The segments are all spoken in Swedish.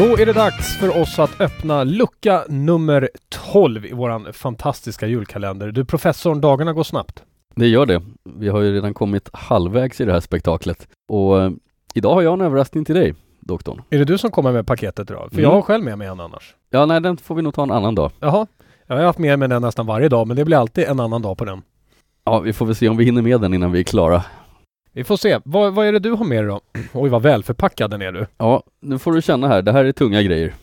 Då är det dags för oss att öppna lucka nummer 12 i våran fantastiska julkalender. Du professorn, dagarna går snabbt. Det gör det. Vi har ju redan kommit halvvägs i det här spektaklet. Och eh, idag har jag en överraskning till dig, doktorn. Är det du som kommer med paketet idag? För Mm. jag har själv med mig en annars. Ja, nej, den får vi nog ta en annan dag. Jaha. Jag har haft med mig den nästan varje dag, men det blir alltid en annan dag på den. Ja, vi får väl se om vi hinner med den innan vi är klara. Vi får se. Vad, vad är det du har med dig då? Oj, vad välförpackad den är du. Ja, nu får du känna här. Det här är tunga grejer.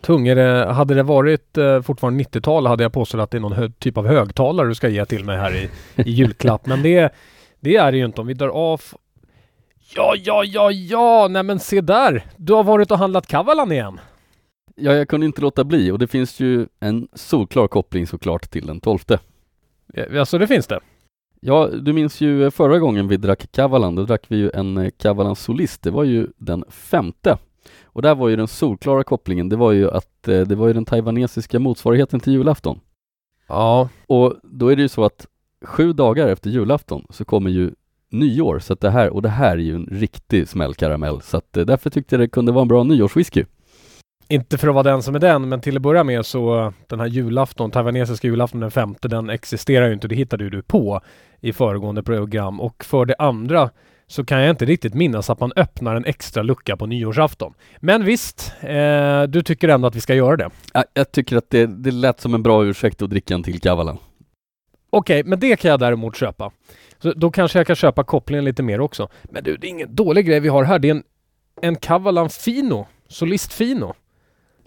Tungare, hade det varit eh, fortfarande 90-tal hade jag påstått att det är någon hö- typ av högtalare du ska ge till mig här i, i julklapp. Men det, det är det ju inte om vi drar av. Ja, ja, ja, ja, nej men se där. Du har varit och handlat Kavalan igen. Ja, jag kunde inte låta bli och det finns ju en solklar koppling såklart till den tolfte. Eh, Alltså det finns det. Ja, du minns ju eh, förra gången vi drack Kavalan, då drack vi ju en eh, Kavalan Solist. Det var ju den femte. Och där var ju den solklara kopplingen, det var ju att eh, det var ju den taiwanesiska motsvarigheten till julafton. Ja, Och då är det ju så att sju dagar efter julafton så kommer ju nyår, så att det här, och det här är ju en riktig smällkaramell, så att eh, därför tyckte jag det kunde vara en bra nyårswhisky. Inte för att vara den som är den, men till att börja med så den här julafton, taiwanesiska julafton den femte, den existerar ju inte. Det hittade du på i föregående program. Och för det andra så kan jag inte riktigt minnas att man öppnar en extra lucka på nyårsafton. Men visst, eh, du tycker ändå att vi ska göra det. Ja, jag tycker att det, det lät som en bra ursäkt att dricka en till Kavalan. Okej, men det kan jag däremot köpa. Så då kanske jag kan köpa kopplingen lite mer också. Men du, det är ingen dålig grej vi har här. Det är en, en Kavalan Fino, Solist Fino.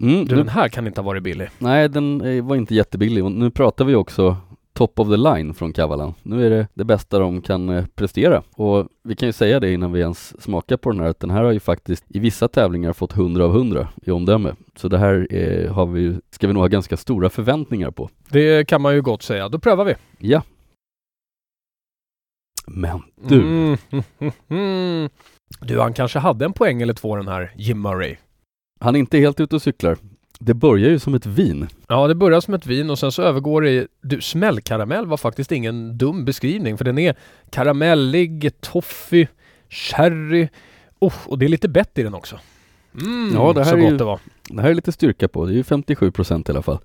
Mm, den här kan inte ha varit billig. Nej, den eh, var inte jättebillig och nu pratar vi också top of the line från Kavalan. Nu är det det bästa de kan eh, prestera och vi kan ju säga det innan vi ens smakar på den här att den här har ju faktiskt i vissa tävlingar fått 100 av 100 i omdöme. Så det här eh, har vi, ska vi nog ha ganska stora förväntningar på. Det kan man ju gott säga. Då prövar vi. Ja. Men du, Mm, mm, mm. Du, han kanske hade en poäng eller två den här Jim Murray. Han är inte helt ute och cyklar. Det börjar ju som ett vin. Ja, det börjar som ett vin och sen så övergår det i... Du, smällkaramell var faktiskt ingen dum beskrivning för den är karamellig, toffee, sherry. Oh, och det är lite bett i den också. Mm, Ja, det här så är gott ju- det var. Det här är lite styrka på, det är ju 57 procent i alla fall.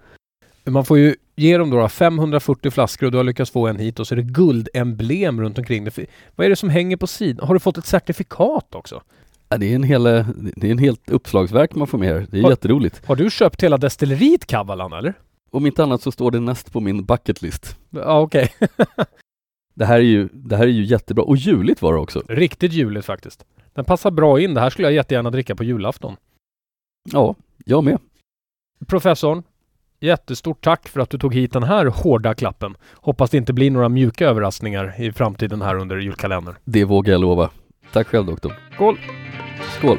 Man får ju ge dem då 540 flaskor och du har lyckats få en hit och så är det guldemblem runt omkring det. Vad är det som hänger på sidan? Har du fått ett certifikat också? Ja, det är en hel, eh, det är en helt uppslagsverk man får med här. Det är Har- jätteroligt. Har du köpt hela destilleriet Kavalan eller? Om inte annat så står det näst på min bucket list. Ja, okej. Det här är ju, det här är ju jättebra. Och juligt var det också. Riktigt juligt faktiskt. Den passar bra in. Det här skulle jag jättegärna dricka på julafton. Ja, jag med. Professorn, jättestort tack för att du tog hit den här hårda klappen. Hoppas det inte blir några mjuka överraskningar i framtiden här under julkalendern. Det vågar jag lova. Tack själv doktorn. Skål! Skål!